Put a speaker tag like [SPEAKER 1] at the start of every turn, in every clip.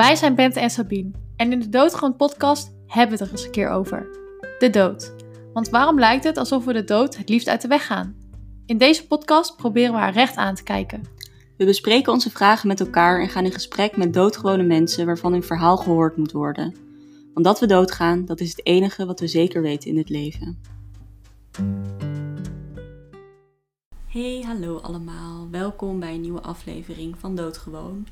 [SPEAKER 1] Wij zijn Bente en Sabine en in de Doodgewoon podcast hebben we het er eens een keer over. De dood. Want waarom lijkt het alsof we de dood het liefst uit de weg gaan? In deze podcast proberen we haar recht aan te kijken.
[SPEAKER 2] We bespreken onze vragen met elkaar en gaan in gesprek met doodgewone mensen waarvan hun verhaal gehoord moet worden. Want dat we doodgaan, dat is het enige wat we zeker weten in het leven. Hey, hallo allemaal. Welkom bij een nieuwe aflevering van Doodgewoon.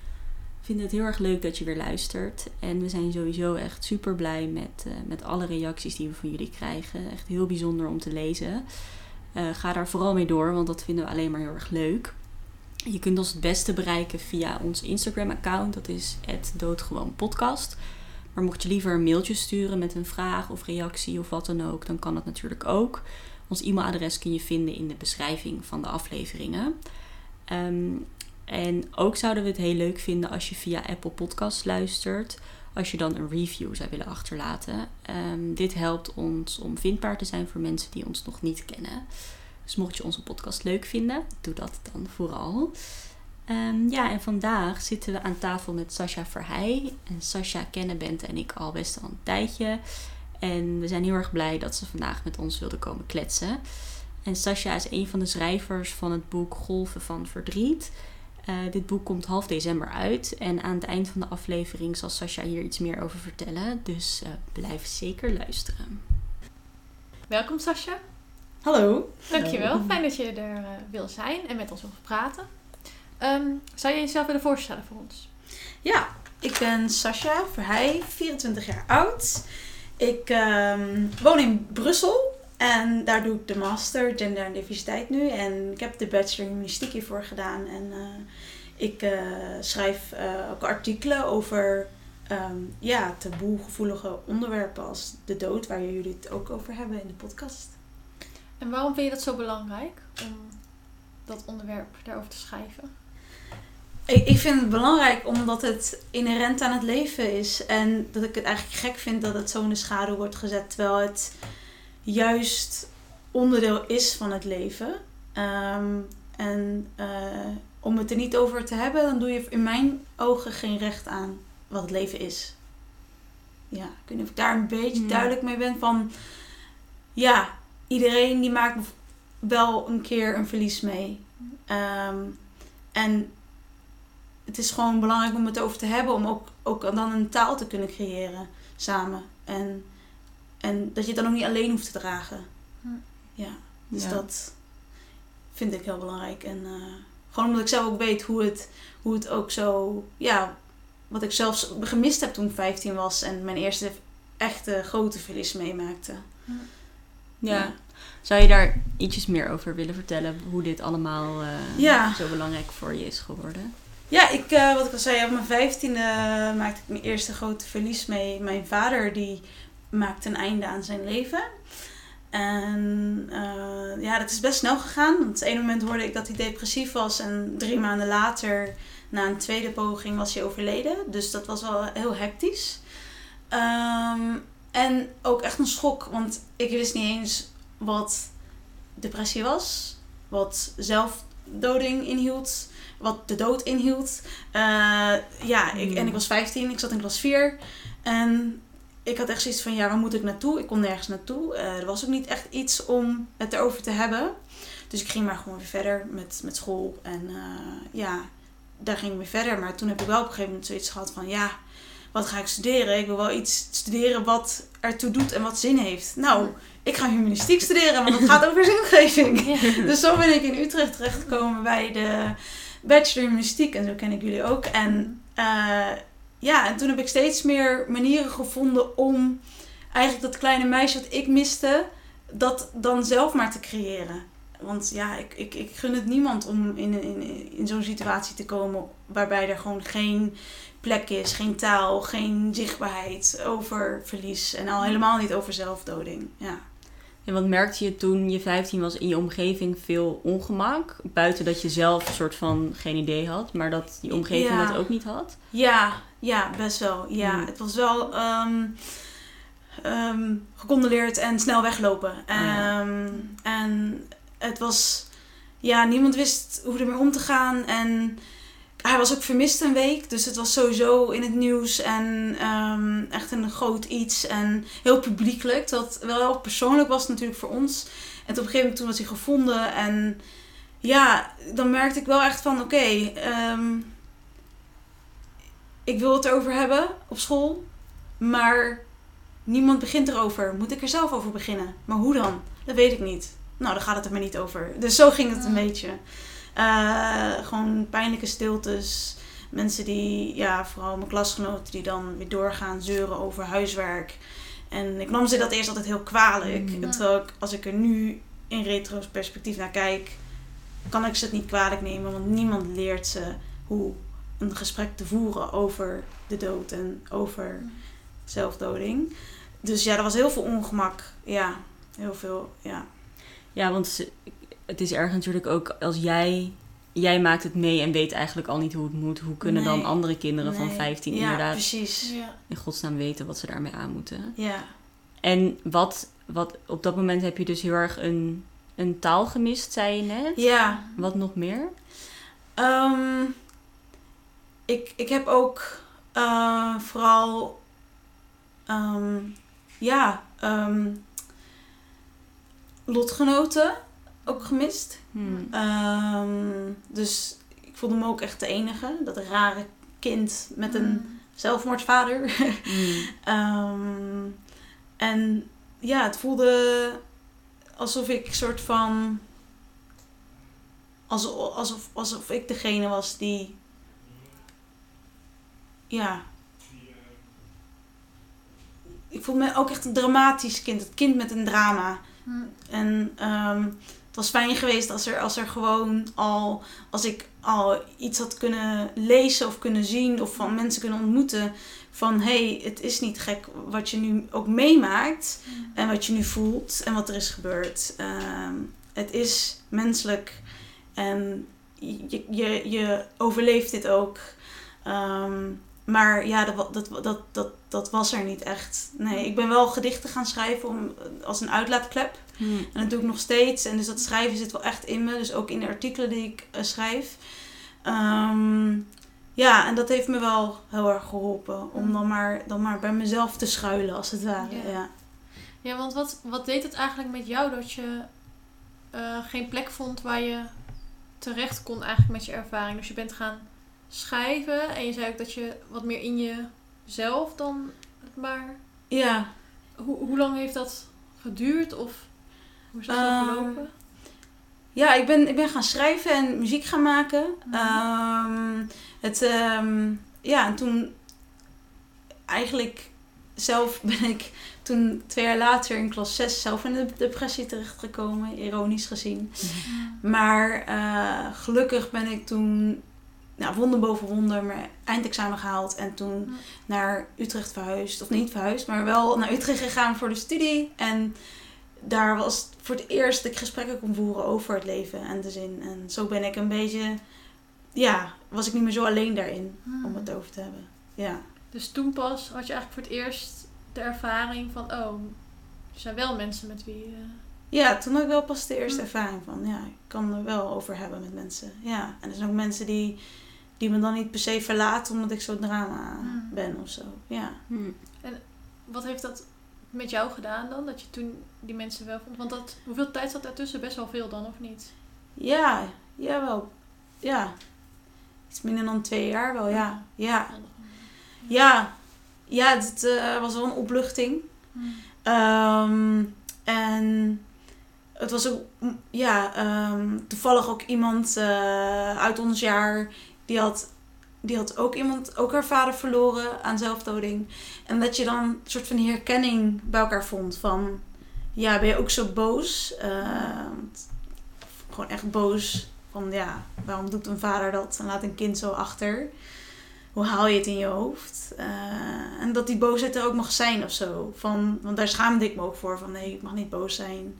[SPEAKER 2] Vind het heel erg leuk dat je weer luistert. En we zijn sowieso echt super blij met, uh, met alle reacties die we van jullie krijgen. Echt heel bijzonder om te lezen. Uh, ga daar vooral mee door, want dat vinden we alleen maar heel erg leuk. Je kunt ons het beste bereiken via ons Instagram-account. Dat is doodgewoonpodcast. Maar mocht je liever een mailtje sturen met een vraag of reactie of wat dan ook, dan kan dat natuurlijk ook. Ons e-mailadres kun je vinden in de beschrijving van de afleveringen. Um, en ook zouden we het heel leuk vinden als je via Apple Podcasts luistert. Als je dan een review zou willen achterlaten. Um, dit helpt ons om vindbaar te zijn voor mensen die ons nog niet kennen. Dus mocht je onze podcast leuk vinden, doe dat dan vooral. Um, ja, en vandaag zitten we aan tafel met Sascha Verheij. En Sascha kennen Bente en ik al best al een tijdje. En we zijn heel erg blij dat ze vandaag met ons wilde komen kletsen. En Sascha is een van de schrijvers van het boek Golven van Verdriet. Uh, dit boek komt half december uit. En aan het eind van de aflevering zal Sascha hier iets meer over vertellen. Dus uh, blijf zeker luisteren.
[SPEAKER 1] Welkom Sascha.
[SPEAKER 3] Hallo.
[SPEAKER 1] Dankjewel. Hallo. Fijn dat je er uh, wil zijn en met ons wil praten. Um, zou je jezelf willen voorstellen voor ons?
[SPEAKER 3] Ja, ik ben Sascha Verheij, 24 jaar oud. Ik um, woon in Brussel. En daar doe ik de master gender en diversiteit nu. En ik heb de bachelor humanistiek hiervoor gedaan. En uh, ik uh, schrijf uh, ook artikelen over um, ja, taboegevoelige onderwerpen als de dood, waar jullie het ook over hebben in de podcast.
[SPEAKER 1] En waarom vind je dat zo belangrijk om dat onderwerp daarover te schrijven?
[SPEAKER 3] Ik, ik vind het belangrijk omdat het inherent aan het leven is. En dat ik het eigenlijk gek vind dat het zo in de schaduw wordt gezet. Terwijl het juist onderdeel is van het leven. Um, en uh, om het er niet over te hebben, dan doe je in mijn ogen geen recht aan wat het leven is. Ja, ik weet niet of ik daar een beetje ja. duidelijk mee ben van... Ja, iedereen die maakt wel een keer een verlies mee. Um, en het is gewoon belangrijk om het over te hebben. Om ook, ook dan een taal te kunnen creëren samen. En... En dat je het dan ook niet alleen hoeft te dragen.
[SPEAKER 1] Hm.
[SPEAKER 3] Ja, dus
[SPEAKER 2] Ja.
[SPEAKER 3] dat vind ik heel belangrijk. En uh, gewoon omdat ik zelf ook weet hoe het, hoe het ook zo... Ja, wat ik zelfs gemist heb toen ik 15 was. En mijn eerste echte grote verlies meemaakte.
[SPEAKER 1] Hm.
[SPEAKER 2] Ja. ja. Zou je daar ietsjes meer over willen vertellen? Hoe dit allemaal uh,
[SPEAKER 3] ja.
[SPEAKER 2] zo belangrijk voor je is geworden?
[SPEAKER 3] Ja, ik, uh, wat ik al zei, op mijn vijftiende maakte ik mijn eerste grote verlies mee. Mijn vader die maakte een einde aan zijn leven. En uh, ja, dat is best snel gegaan. Want op het ene moment hoorde ik dat hij depressief was. En drie maanden later, na een tweede poging, was hij overleden. Dus dat was wel heel hectisch. Um, en ook echt een schok. Want ik wist niet eens wat depressie was. Wat zelfdoding inhield. Wat de dood inhield. Uh, ja, ik, en ik was 15. Ik zat in klas 4. En ik had echt zoiets van, ja, waar moet ik naartoe? Ik kon nergens naartoe. Uh, er was ook niet echt iets om het erover te hebben. Dus ik ging maar gewoon weer verder met, met school. En uh, ja, daar ging ik weer verder. Maar toen heb ik wel op een gegeven moment zoiets gehad van, ja, wat ga ik studeren? Ik wil wel iets studeren wat ertoe doet en wat zin heeft. Nou, ik ga humanistiek studeren, want dat gaat over zingeving. Ja. Dus zo ben ik in Utrecht terechtgekomen bij de bachelor humanistiek. En zo ken ik jullie ook. En... Uh, ja, en toen heb ik steeds meer manieren gevonden om eigenlijk dat kleine meisje wat ik miste, dat dan zelf maar te creëren. Want ja, ik, ik, ik gun het niemand om in, in, in zo'n situatie te komen waarbij er gewoon geen plek is, geen taal, geen zichtbaarheid over verlies en al helemaal niet over zelfdoding. Ja.
[SPEAKER 2] En wat merkte je toen je 15 was in je omgeving veel ongemak? Buiten dat je zelf een soort van geen idee had, maar dat die omgeving ja. dat ook niet had?
[SPEAKER 3] Ja, ja, best wel. Ja, hmm. het was wel um, um, gecondoleerd en snel weglopen. Um, oh, ja. En het was, ja, niemand wist hoe ermee om te gaan. En hij was ook vermist een week, dus het was sowieso in het nieuws en ehm, echt een groot iets en heel publiekelijk. Dat wel heel persoonlijk was natuurlijk voor ons. En op een gegeven moment toen was hij gevonden en ja, dan merkte ik wel echt van oké, ehm, ik wil het erover hebben op school, maar niemand begint erover. Moet ik er zelf over beginnen? Maar hoe dan? Dat weet ik niet. Nou, dan gaat het er maar niet over. Dus zo ging het een beetje. Uh, gewoon pijnlijke stiltes. Mensen die, ja, vooral mijn klasgenoten, die dan weer doorgaan zeuren over huiswerk. En ik nam ze dat eerst altijd heel kwalijk. Mm. Terwijl ik, als ik er nu in retrospectief naar kijk, kan ik ze het niet kwalijk nemen. Want niemand leert ze hoe een gesprek te voeren over de dood en over zelfdoding. Dus ja, er was heel veel ongemak. Ja, heel veel, ja.
[SPEAKER 2] Ja, want het is erg natuurlijk ook als jij... Jij maakt het mee en weet eigenlijk al niet hoe het moet. Hoe kunnen dan andere kinderen van 15
[SPEAKER 3] ja,
[SPEAKER 2] inderdaad
[SPEAKER 3] precies.
[SPEAKER 2] in godsnaam weten wat ze daarmee aan moeten?
[SPEAKER 3] Ja.
[SPEAKER 2] En wat, wat op dat moment heb je dus heel erg een, een taal gemist, zei je net.
[SPEAKER 3] Ja.
[SPEAKER 2] Wat nog meer?
[SPEAKER 3] Ehm, ik, ik heb ook uh, vooral ehm, ja, um, lotgenoten ook gemist. Hmm. Um, dus ik voelde me ook echt de enige. Dat rare kind met een hmm. zelfmoordvader. Hmm. um, en ja, het voelde alsof ik soort van. Alsof, alsof, alsof ik degene was die. Ja. Ik voelde me ook echt een dramatisch kind. Het kind met een drama. En um, was fijn geweest als er, als er gewoon al, als ik al iets had kunnen lezen of kunnen zien of van mensen kunnen ontmoeten. Van hé, hey, het is niet gek wat je nu ook meemaakt en wat je nu voelt en wat er is gebeurd. Ehm, het is menselijk en je, je, je overleeft dit ook. Ehm, maar ja, dat, dat, dat, dat, dat was er niet echt. Nee, ik ben wel gedichten gaan schrijven om, als een uitlaatklep. Hmm. En dat doe ik nog steeds. En dus dat schrijven zit wel echt in me. Dus ook in de artikelen die ik uh, schrijf. Um, ja, en dat heeft me wel heel erg geholpen. Om hmm. dan maar, dan maar bij mezelf te schuilen, als het ware. Ja, ja.
[SPEAKER 1] ja want wat, wat deed het eigenlijk met jou dat je uh, geen plek vond waar je terecht kon eigenlijk met je ervaring? Dus je bent gaan schrijven en je zei ook dat je wat meer in jezelf dan maar.
[SPEAKER 3] Ja.
[SPEAKER 1] Hoe, hoe lang heeft dat geduurd? Of hoe is dat uh, gelopen?
[SPEAKER 3] Ja, ik ben, ik ben gaan schrijven en muziek gaan maken. Mm het, um, ja, en toen eigenlijk zelf ben ik toen twee jaar later in klas 6 zelf in de depressie terechtgekomen, ironisch gezien. Mhm. Maar uh, gelukkig ben ik toen nou, wonder boven wonder mijn eindexamen gehaald. En toen naar Utrecht verhuisd. Of niet verhuisd, maar wel naar Utrecht gegaan voor de studie. En daar was voor het eerst dat ik gesprekken kon voeren over het leven en de zin. En zo ben ik een beetje, ja, was ik niet meer zo alleen daarin om hmm. het over te hebben. Ja.
[SPEAKER 1] Dus toen pas had je eigenlijk voor het eerst de ervaring van, oh, er zijn wel mensen met wie. Uh...
[SPEAKER 3] Ja, toen had ik wel pas de eerste hmm. ervaring van, ja, ik kan er wel over hebben met mensen. Ja, en er zijn ook mensen die, die me dan niet per se verlaten omdat ik zo drama hmm. ben of zo. Ja.
[SPEAKER 1] En wat heeft dat met jou gedaan dan? Dat je toen die mensen wel vond? Want dat, hoeveel tijd zat daartussen? Best wel veel dan, of niet?
[SPEAKER 3] Ja, jawel. Ja. Iets minder dan twee jaar wel, ja. Ja. Ja. Ja, het uh, was wel een opluchting. Um, en het was ook, ja, um, toevallig ook iemand uh, uit ons jaar die had die had ook iemand, ook haar vader verloren aan zelfdoding. En dat je dan een soort van herkenning bij elkaar vond van, ja, ben je ook zo boos? Uh, gewoon echt boos van, ja, waarom doet een vader dat en laat een kind zo achter? Hoe haal je het in je hoofd? Uh, en dat die boosheid er ook mag zijn of zo. Van, want daar schaamde ik me ook voor, van nee, ik mag niet boos zijn.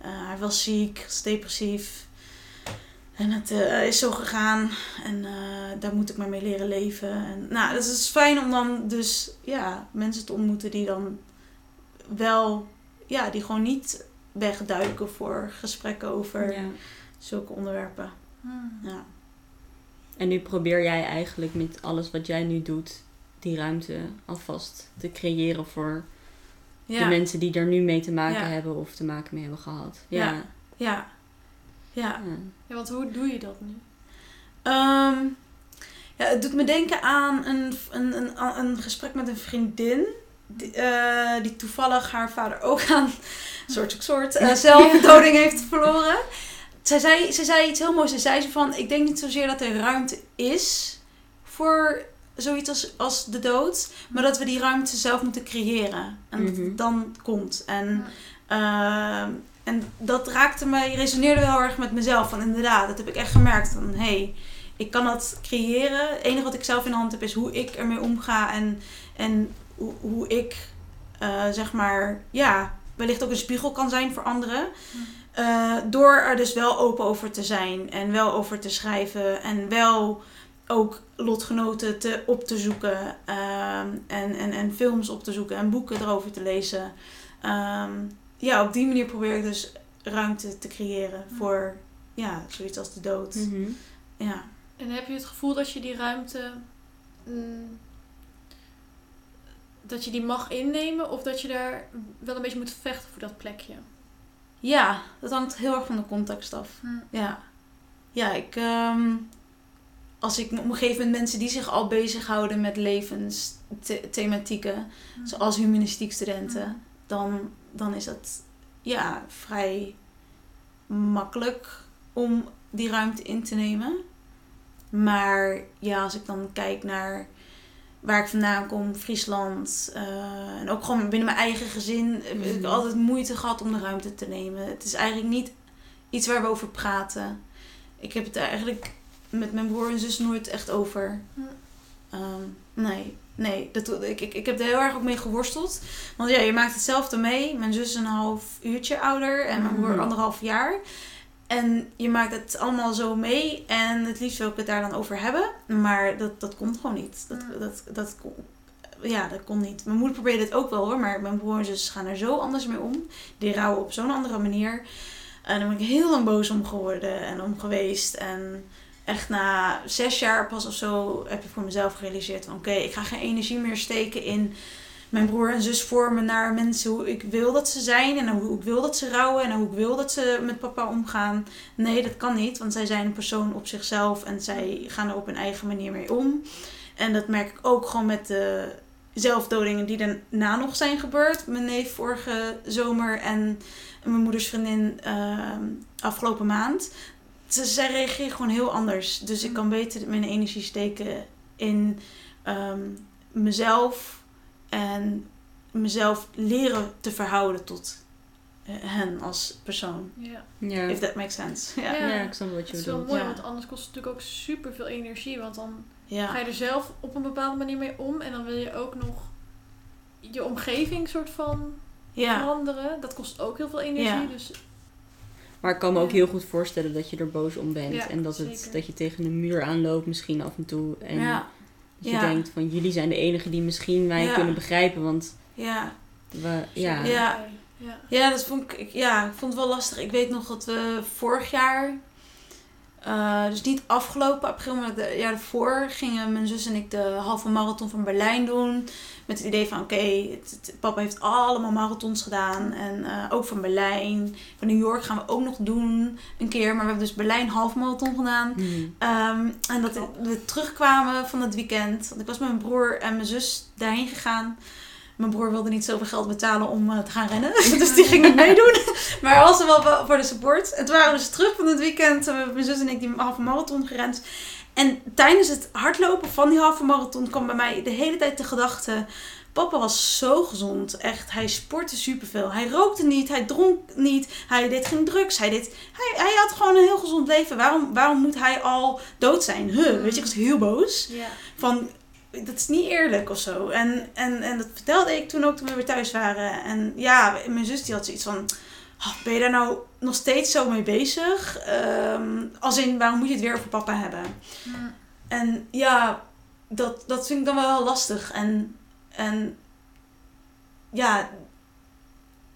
[SPEAKER 3] Uh, hij was ziek, depressief. En het uh, is zo gegaan en uh, daar moet ik maar mee leren leven. En, nou, dus het is fijn om dan dus ja, mensen te ontmoeten die dan wel, ja, die gewoon niet wegduiken voor gesprekken over ja. zulke onderwerpen. Hmm. Ja.
[SPEAKER 2] En nu probeer jij eigenlijk met alles wat jij nu doet, die ruimte alvast te creëren voor
[SPEAKER 3] Ja.
[SPEAKER 2] de mensen die er nu mee te maken hebben of te maken mee hebben gehad.
[SPEAKER 3] Ja.
[SPEAKER 2] Ja.
[SPEAKER 3] Ja. Ja.
[SPEAKER 2] Ja.
[SPEAKER 1] Want hoe doe je dat nu?
[SPEAKER 3] Ehm, ja, het doet me denken aan een, een, een, een gesprek met een vriendin. Die, eh, die toevallig haar vader ook aan soort, soort eh, zelfdoding heeft verloren. Zij zei, zij zei iets heel moois. Zij zei ze van, ik denk niet zozeer dat er ruimte is voor zoiets als, als de dood. Maar dat we die ruimte zelf moeten creëren. En dat
[SPEAKER 2] Mhm.
[SPEAKER 3] het dan komt. En, ehm, en dat raakte me, resoneerde wel heel erg met mezelf. Van inderdaad, dat heb ik echt gemerkt. Van, hé, hey, ik kan dat creëren. Het enige wat ik zelf in de hand heb is hoe ik ermee omga. En, en hoe, hoe ik, eh, zeg maar, ja, wellicht ook een spiegel kan zijn voor anderen. Eh, door er dus wel open over te zijn en wel over te schrijven en wel ook lotgenoten te, op te zoeken ehm, en, en, en films op te zoeken en boeken erover te lezen. Ehm, ja, op die manier probeer ik dus ruimte te creëren voor ja, zoiets als de dood.
[SPEAKER 2] Mhm.
[SPEAKER 3] Ja.
[SPEAKER 1] En heb je het gevoel dat je die ruimte. mm, dat je die mag innemen of dat je daar wel een beetje moet vechten voor dat plekje?
[SPEAKER 3] ja, dat hangt heel erg van de context af. Ja, ja ik, ehm, als ik op een gegeven moment mensen die zich al bezighouden met levensthematieken, zoals humanistiek studenten, dan, dan is dat ja, vrij makkelijk om die ruimte in te nemen. Maar ja, als ik dan kijk naar waar ik vandaan kom, Friesland, eh, en ook gewoon binnen mijn eigen gezin, heb ik
[SPEAKER 2] Mhm.
[SPEAKER 3] altijd moeite gehad om de ruimte te nemen. Het is eigenlijk niet iets waar we over praten. Ik heb het eigenlijk met mijn broer en zus nooit echt over.
[SPEAKER 1] Hm.
[SPEAKER 3] Ehm, nee, nee. Dat, ik, ik, ik heb er heel erg ook mee geworsteld. Want ja, je maakt hetzelfde mee. Mijn zus is een half uurtje ouder en mijn broer
[SPEAKER 2] Mhm.
[SPEAKER 3] anderhalf jaar. En je maakt het allemaal zo mee. En het liefst wil ik het daar dan over hebben. Maar dat, dat komt gewoon niet. Dat,
[SPEAKER 1] Mm.
[SPEAKER 3] dat, dat, kon, ja, dat kon niet. Mijn moeder probeerde het ook wel hoor. Maar mijn broer en zus gaan er zo anders mee om. Die rouwen op zo'n andere manier. En daar ben ik heel lang boos om geworden en om geweest. En echt na zes jaar pas of zo heb ik voor mezelf gerealiseerd van oké, ik ga geen energie meer steken in mijn broer en zus vormen naar mensen hoe ik wil dat ze zijn en hoe ik wil dat ze rouwen en hoe ik wil dat ze met papa omgaan. Nee, dat kan niet, want zij zijn een persoon op zichzelf en zij gaan er op hun eigen manier mee om. En dat merk ik ook gewoon met de zelfdodingen die daarna nog zijn gebeurd. Mijn neef vorige zomer en mijn moeders vriendin ehm, afgelopen maand. Ze, zij reageren gewoon heel anders. Dus ik kan beter mijn energie steken in ehm, mezelf en mezelf leren te verhouden tot eh, hen als persoon.
[SPEAKER 1] Ja.
[SPEAKER 2] Ja.
[SPEAKER 3] If that makes sense. Ja.
[SPEAKER 1] Ja.
[SPEAKER 2] ja, ik snap wat
[SPEAKER 1] Het
[SPEAKER 2] je
[SPEAKER 1] is wel
[SPEAKER 2] bedoelt.
[SPEAKER 1] mooi,
[SPEAKER 3] Ja.
[SPEAKER 1] want anders kost het natuurlijk ook super veel energie. Want dan ga je er zelf op een bepaalde manier mee om. En dan wil je ook nog je omgeving soort van
[SPEAKER 3] Ja.
[SPEAKER 1] veranderen. Dat kost ook heel veel energie.
[SPEAKER 3] Ja.
[SPEAKER 1] Dus
[SPEAKER 2] Maar ik kan me ook heel goed voorstellen dat je er boos om bent.
[SPEAKER 1] Ja,
[SPEAKER 2] en dat, het,
[SPEAKER 1] zeker.
[SPEAKER 2] dat je tegen een muur aanloopt misschien af en toe. En
[SPEAKER 3] Ja.
[SPEAKER 2] dat je
[SPEAKER 3] Ja.
[SPEAKER 2] denkt van jullie zijn de enigen die misschien mij kunnen begrijpen. Want
[SPEAKER 3] Ja.
[SPEAKER 2] we, ja.
[SPEAKER 3] Ja.
[SPEAKER 1] ja.
[SPEAKER 3] Ja, dat vond ik, ik- ja, ik vond het wel lastig. Ik weet nog dat we vorig jaar, eh, dus niet afgelopen april, maar het jaar ervoor, gingen mijn zus en ik de halve marathon van Berlijn doen. Met het idee van, oké, papa heeft allemaal marathons gedaan. En eh, ook van Berlijn. Van New York gaan we ook nog doen een keer. Maar we hebben dus Berlijn halve marathon gedaan.
[SPEAKER 2] Mhm.
[SPEAKER 3] Ehm, en dat we terugkwamen van het weekend. Want ik was met mijn broer en mijn zus daarheen gegaan. Mijn broer wilde niet zoveel geld betalen om eh, te gaan rennen. dus die ging niet meedoen. maar was er wel voor de support. En toen waren we dus terug van het weekend. En mijn zus en ik die halve marathon gerend. En tijdens het hardlopen van die halve marathon kwam bij mij de hele tijd de gedachte... Papa was zo gezond. Echt, hij sportte superveel. Hij rookte niet, hij dronk niet, hij deed geen drugs. Hij, deed, hij, hij had gewoon een heel gezond leven. Waarom, waarom moet hij al dood zijn? Huh, weet je, ik was heel boos.
[SPEAKER 1] Ja.
[SPEAKER 3] Van, dat is niet eerlijk of zo. En, en, en dat vertelde ik toen ook toen we weer thuis waren. En ja, mijn zus die had zoiets van... "Oh, ben je daar nou nog steeds zo mee bezig? Ehm, als in, waarom moet je het weer over papa hebben?
[SPEAKER 1] Mm.
[SPEAKER 3] En ja, dat, dat vind ik dan wel lastig. En, en ja,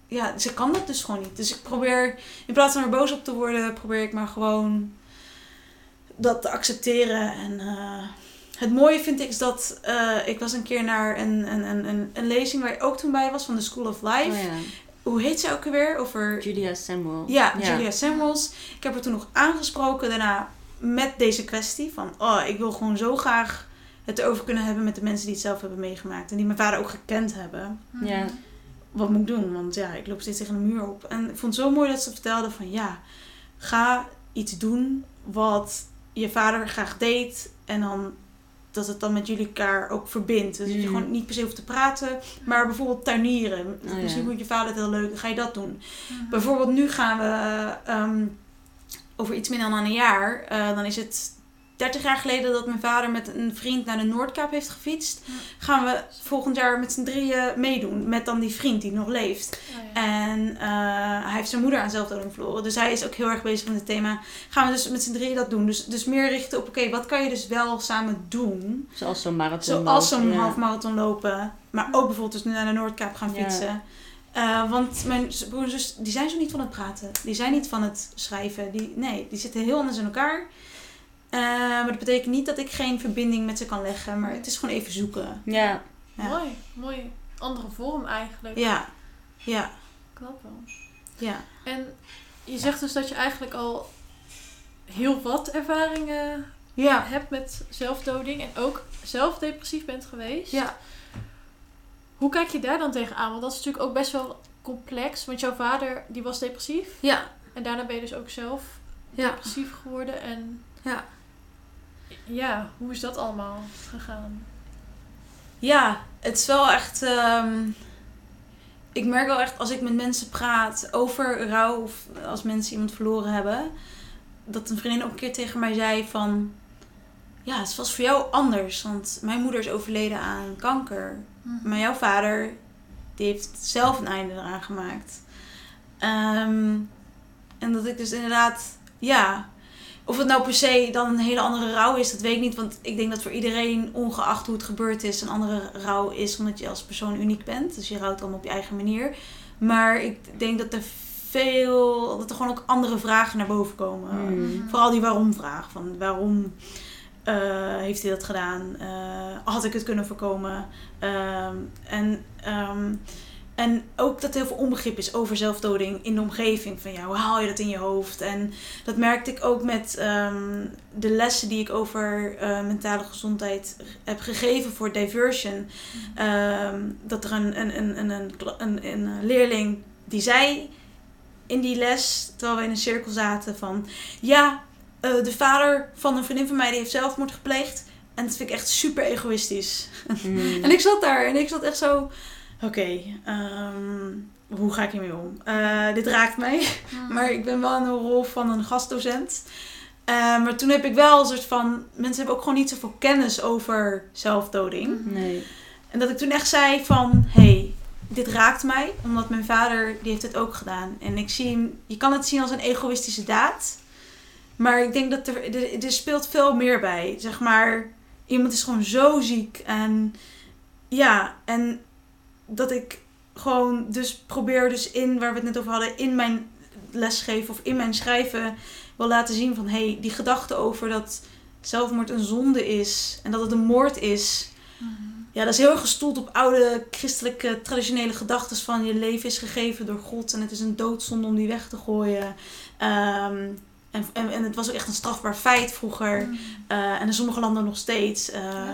[SPEAKER 3] ja, ze kan dat dus gewoon niet. Dus ik probeer, in plaats van er boos op te worden, probeer ik maar gewoon dat te accepteren. En eh, het mooie vind ik is dat eh, ik was een keer naar een, een, een, een, een lezing waar je ook toen bij was van de School of Life.
[SPEAKER 2] Oh ja.
[SPEAKER 3] Hoe heet ze ook alweer? Over
[SPEAKER 2] Julia Samuel.
[SPEAKER 3] ja, Julia Samuels. Ik heb haar toen nog aangesproken daarna met deze kwestie van, oh, ik wil gewoon zo graag het erover kunnen hebben met de mensen die het zelf hebben meegemaakt en die mijn vader ook gekend hebben.
[SPEAKER 2] Ja.
[SPEAKER 3] Wat moet ik doen? Want ja, ik loop steeds tegen een muur op. En ik vond het zo mooi dat ze vertelde van, ja, ga iets doen wat je vader graag deed en dan dat het dan met jullie elkaar ook verbindt. Dus dat je
[SPEAKER 2] Mm.
[SPEAKER 3] gewoon niet per se hoeft te praten, maar bijvoorbeeld tuinieren.
[SPEAKER 2] Oh, ja.
[SPEAKER 3] Misschien moet je vader het heel leuk, dan ga je dat doen.
[SPEAKER 1] Mhm.
[SPEAKER 3] Bijvoorbeeld nu gaan we eh, ehm, over iets minder dan een jaar. eh, dan is het 30 jaar geleden dat mijn vader met een vriend naar de Noordkaap heeft gefietst.
[SPEAKER 1] Ja.
[SPEAKER 3] Gaan we volgend jaar met z'n drieën meedoen. Met dan die vriend die nog leeft.
[SPEAKER 1] Oh, ja.
[SPEAKER 3] En eh, hij heeft zijn moeder aan zelfdoding verloren. Dus hij is ook heel erg bezig met het thema. Gaan we dus met z'n drieën dat doen. Dus, dus meer richten op, oké, wat kan je dus wel samen doen?
[SPEAKER 2] Zoals zo'n marathon.
[SPEAKER 3] Zoals zo'n
[SPEAKER 2] lopen, ja.
[SPEAKER 3] halfmarathon lopen. Maar ook bijvoorbeeld dus nu naar de Noordkaap gaan
[SPEAKER 2] Ja.
[SPEAKER 3] fietsen. Eh, want mijn z- broer en zus, die zijn zo niet van het praten. Die zijn niet van het schrijven. Die, nee, die zitten heel anders in elkaar. Eh, maar dat betekent niet dat ik geen verbinding met ze kan leggen. Maar het is gewoon even zoeken.
[SPEAKER 2] Ja.
[SPEAKER 3] Ja.
[SPEAKER 1] Mooi, mooi. Andere vorm eigenlijk.
[SPEAKER 3] Ja, ja,
[SPEAKER 1] Klopt wel.
[SPEAKER 3] ja.
[SPEAKER 1] En je zegt dus dat je eigenlijk al heel wat ervaringen
[SPEAKER 3] Ja,
[SPEAKER 1] hebt met zelfdoding en ook zelf depressief bent geweest.
[SPEAKER 3] ja.
[SPEAKER 1] Hoe kijk je daar dan tegenaan? Want dat is natuurlijk ook best wel complex. Want jouw vader die was depressief.
[SPEAKER 3] Ja,
[SPEAKER 1] En daarna ben je dus ook zelf
[SPEAKER 3] ja,
[SPEAKER 1] depressief geworden. En
[SPEAKER 3] ja.
[SPEAKER 1] Ja, hoe is dat allemaal gegaan?
[SPEAKER 3] Ja, het is wel echt. ehm, ik merk wel echt als ik met mensen praat over rouw of als mensen iemand verloren hebben, dat een vriendin ook een keer tegen mij zei van. Ja, het was voor jou anders, want mijn moeder is overleden aan kanker. Maar jouw vader, die heeft zelf een einde eraan gemaakt. Ehm, en dat ik dus inderdaad, ja. Of het nou per se dan een hele andere rouw is, dat weet ik niet. Want ik denk dat voor iedereen, ongeacht hoe het gebeurd is, een andere rouw is. Omdat je als persoon uniek bent. Dus je rouwt allemaal op je eigen manier. Maar ik denk dat er veel, dat er gewoon ook andere vragen naar boven komen.
[SPEAKER 2] Hmm.
[SPEAKER 3] Vooral die waarom-vraag. Van waarom eh, heeft hij dat gedaan? Eh, had ik het kunnen voorkomen? Ehm, en, ehm, en ook dat er heel veel onbegrip is over zelfdoding in de omgeving. Van ja, hoe haal je dat in je hoofd? En dat merkte ik ook met ehm, de lessen die ik over eh, mentale gezondheid heb gegeven voor diversion. Ehm, dat er een, een, een, een, een, een, een leerling die zei in die les, terwijl we in een cirkel zaten, van ja, eh, de vader van een vriendin van mij die heeft zelfmoord gepleegd. En dat vind ik echt super egoïstisch.
[SPEAKER 2] Mm.
[SPEAKER 3] En ik zat daar en ik zat echt zo, oké, ehm, hoe ga ik hiermee om? Eh, dit raakt mij, maar ik ben wel in de rol van een gastdocent. Eh, maar toen heb ik wel een soort van, mensen hebben ook gewoon niet zoveel kennis over zelfdoding.
[SPEAKER 2] Nee.
[SPEAKER 3] En dat ik toen echt zei van, hey, dit raakt mij. Omdat mijn vader, die heeft het ook gedaan. En ik zie hem, je kan het zien als een egoïstische daad. Maar ik denk dat er, er, er speelt veel meer bij. Zeg maar, iemand is gewoon zo ziek. En ja, en dat ik gewoon dus probeer dus in, waar we het net over hadden, in mijn lesgeven of in mijn schrijven wil laten zien van, hey, die gedachte over dat zelfmoord een zonde is. En dat het een moord is. Ja, dat is heel erg gestoeld op oude christelijke traditionele gedachten van je leven is gegeven door God en het is een doodzonde om die weg te gooien. Ehm, en, en, en het was ook echt een strafbaar feit vroeger. Eh, en in sommige landen nog steeds. Eh,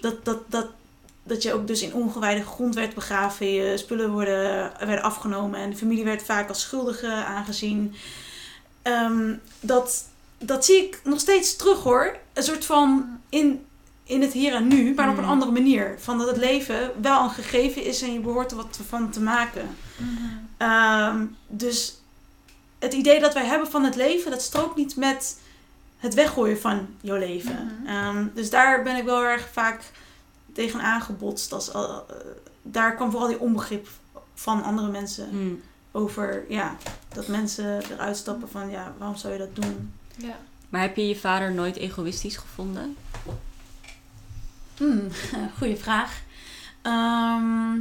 [SPEAKER 3] dat, dat, dat, dat je ook dus in ongewijde grond werd begraven. Je spullen worden, werden afgenomen. En de familie werd vaak als schuldige aangezien. Ehm, dat, dat zie ik nog steeds terug hoor. Een soort van in, in het hier en nu, maar op een
[SPEAKER 2] Mm.
[SPEAKER 3] andere manier. Van dat het leven wel een gegeven is en je behoort er wat van te maken. Ehm, dus het idee dat wij hebben van het leven, dat strookt niet met het weggooien van jouw leven.
[SPEAKER 1] Mhm.
[SPEAKER 3] Ehm, dus daar ben ik wel erg vaak tegen aangebotst. Als, eh, daar kwam vooral die onbegrip van andere mensen
[SPEAKER 2] Mm.
[SPEAKER 3] over ja, dat mensen eruit stappen van ja, waarom zou je dat doen?
[SPEAKER 1] Ja.
[SPEAKER 2] Maar heb je je vader nooit egoïstisch gevonden?
[SPEAKER 3] Hmm, goeie vraag. Ehm,